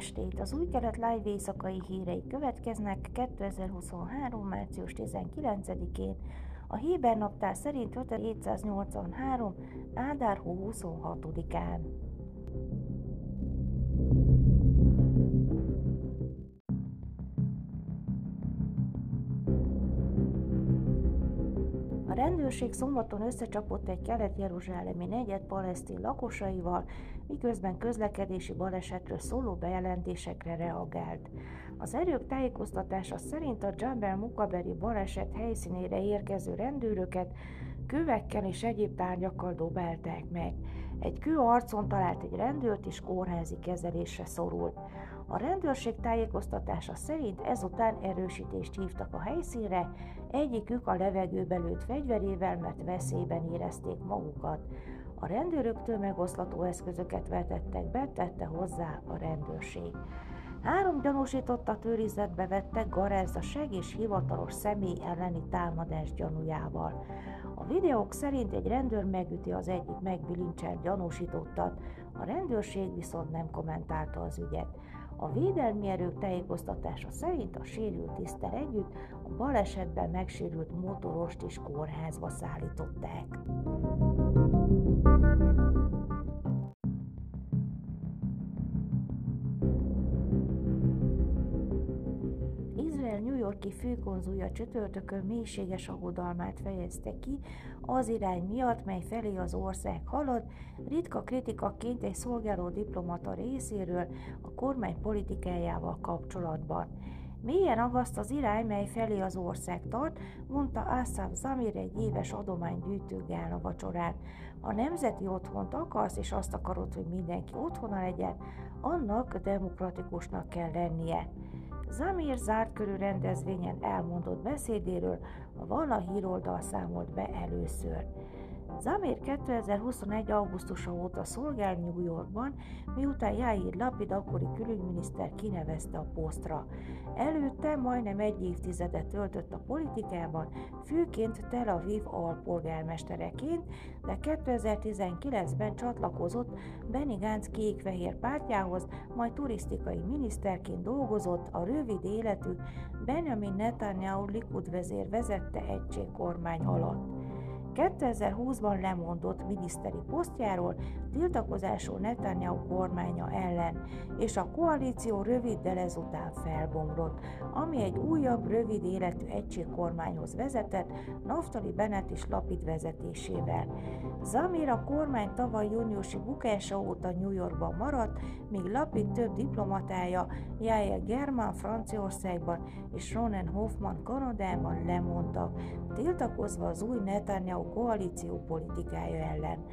estét! Az új kelet live éjszakai hírei következnek 2023. március 19-én. A Héber naptár szerint 5783. Ádár hó 26-án. Rendőrség szombaton összecsapott egy kelet-jeruzsálemi negyed palesztin lakosaival, miközben közlekedési balesetről szóló bejelentésekre reagált. Az erők tájékoztatása szerint a Jabal Mukaberi baleset helyszínére érkező rendőröket kövekkel és egyéb tárgyakkal dobálták meg. Egy kő arcon talált egy rendőrt és kórházi kezelésre szorult. A rendőrség tájékoztatása szerint ezután erősítést hívtak a helyszínre, egyikük a levegőbe lőtt fegyverével, mert veszélyben érezték magukat. A rendőröktől megoszlató eszközöket vetettek be, tette hozzá a rendőrség. Három gyanúsítottat őrizetbe vettek garázdaság és hivatalos személy elleni támadás gyanújával. A videók szerint egy rendőr megüti az egyik megbilincselt gyanúsítottat, a rendőrség viszont nem kommentálta az ügyet. A védelmi erők tájékoztatása szerint a sérült tisztel együtt a balesetben megsérült motorost is kórházba szállították. Yorki főkonzulja csütörtökön mélységes aggodalmát fejezte ki az irány miatt, mely felé az ország halad, ritka kritikaként egy szolgáló diplomata részéről a kormány politikájával kapcsolatban. Mélyen agaszt az irány, mely felé az ország tart, mondta Assaf Zamir egy éves adománygyűjtő gála vacsorán. A nemzeti otthont akarsz, és azt akarod, hogy mindenki otthona legyen, annak demokratikusnak kell lennie. Zamir zárt körű rendezvényen elmondott beszédéről a Vala híroldal számolt be először. Zamir 2021. augusztusa óta szolgál New Yorkban, miután Jair Lapid akkori külügyminiszter kinevezte a posztra. Előtte majdnem egy évtizedet töltött a politikában, főként Tel Aviv alpolgármestereként, de 2019-ben csatlakozott Benny Gantz kék-fehér pártjához, majd turisztikai miniszterként dolgozott a rövid életű Benjamin Netanyahu Likud vezér vezette egységkormány alatt. 2020-ban lemondott miniszteri posztjáról tiltakozásul Netanyahu kormánya ellen, és a koalíció röviddel ezután felbomlott, ami egy újabb, rövid életű egységkormányhoz vezetett, Naftali Bennett és Lapid vezetésével. Zamir a kormány tavaly júniusi bukása óta New Yorkban maradt, míg Lapid több diplomatája, Jael German Franciaországban és Ronen Hoffman Kanadában lemondtak, tiltakozva az új Netanyahu koalíció politikája ellen.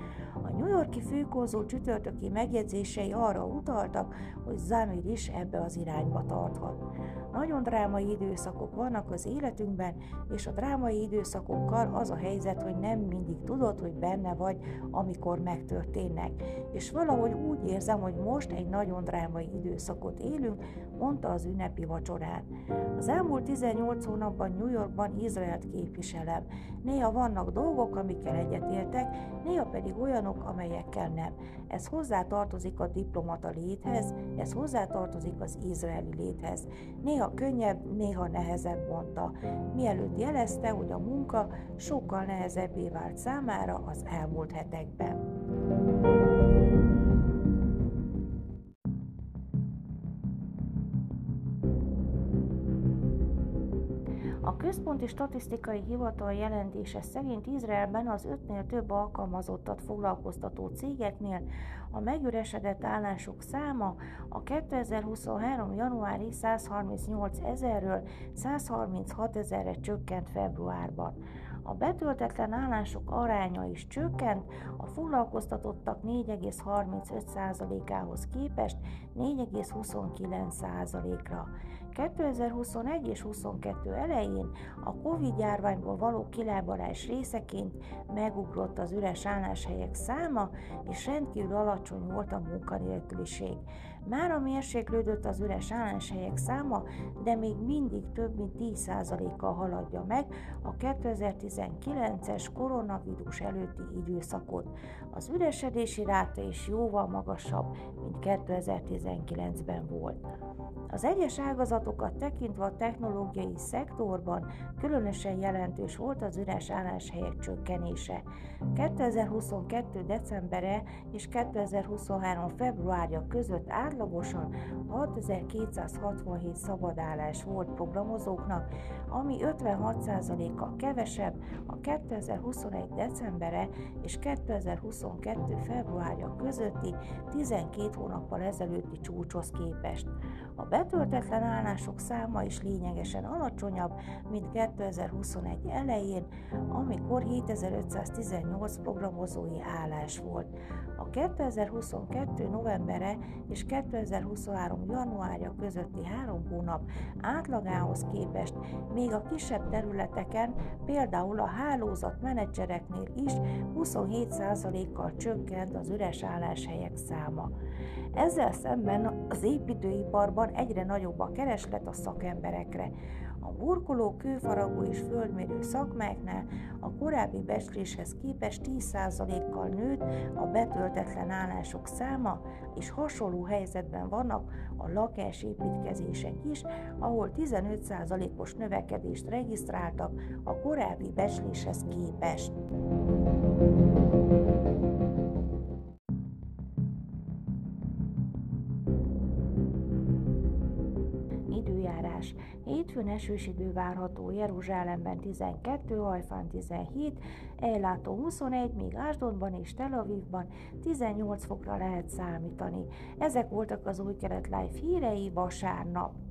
A New Yorki főkonzul csütörtöki megjegyzései arra utaltak, hogy Zamir is ebbe az irányba tarthat. Nagyon drámai időszakok vannak az életünkben, és a drámai időszakokkal az a helyzet, hogy nem mindig tudod, hogy benne vagy, amikor megtörténnek. És valahogy úgy érzem, hogy most egy nagyon drámai időszakot élünk, mondta az ünnepi vacsorán. Az elmúlt 18 hónapban New Yorkban Izraelt képviselem. Néha vannak dolgok, amikkel egyetértek, néha pedig olyanok, amelyekkel nem. Ez hozzá tartozik a diplomata léthez, ez hozzá tartozik az izraeli léthez. Néha könnyebb, néha nehezebb mondta, mielőtt jelezte, hogy a munka sokkal nehezebbé vált számára az elmúlt hetekben. A Központi Statisztikai Hivatal jelentése szerint Izraelben az ötnél több alkalmazottat foglalkoztató cégeknél a megüresedett állások száma a 2023. januári 138 ezerről 136 ezerre csökkent februárban. A betöltetlen állások aránya is csökkent, a foglalkoztatottak 4,35%-ához képest 4,29%-ra. 2021 és 22 elején a Covid járványból való kilábalás részeként megugrott az üres álláshelyek száma, és rendkívül alacsony volt a munkanélküliség. Mára mérséklődött az üres álláshelyek száma, de még mindig több mint 10%-kal haladja meg a 2019-es koronavírus előtti időszakot. Az üresedési ráta is jóval magasabb, mint 2019-ben volt. Az egyes ágazatokat tekintve a technológiai szektorban különösen jelentős volt az üres álláshelyek csökkenése. 2022. decembere és 2023. februárja között átlagosan 6267 szabadállás volt programozóknak, ami 56%-kal kevesebb a 2021. decembere és 2022. februárja közötti 12 hónappal ezelőtti csúcshoz képest. A betöltetlen állások száma is lényegesen alacsonyabb, mint 2021 elején, amikor 7518 programozói állás volt. A 2022. novembere és 2023. januárja közötti három hónap átlagához képest még a kisebb területeken, például a hálózat menedzsereknél is 27%-kal csökkent az üres álláshelyek száma. Ezzel szemben az építőiparban egyre nagyobb a kereslet a szakemberekre. A burkoló, kőfaragó és földmérő szakmáknál a korábbi becsléshez képest 10%-kal nőtt a betöltetlen állások száma, és hasonló helyzetben vannak a lakásépítkezések is, ahol 15%-os növekedést regisztráltak a korábbi becsléshez képest. Időjárás. Hétfőn esős idő várható Jeruzsálemben 12, Hajfán 17, Ejlátó 21, míg Ásdodban és Tel Avivban 18 fokra lehet számítani. Ezek voltak az új kelet live hírei vasárnap.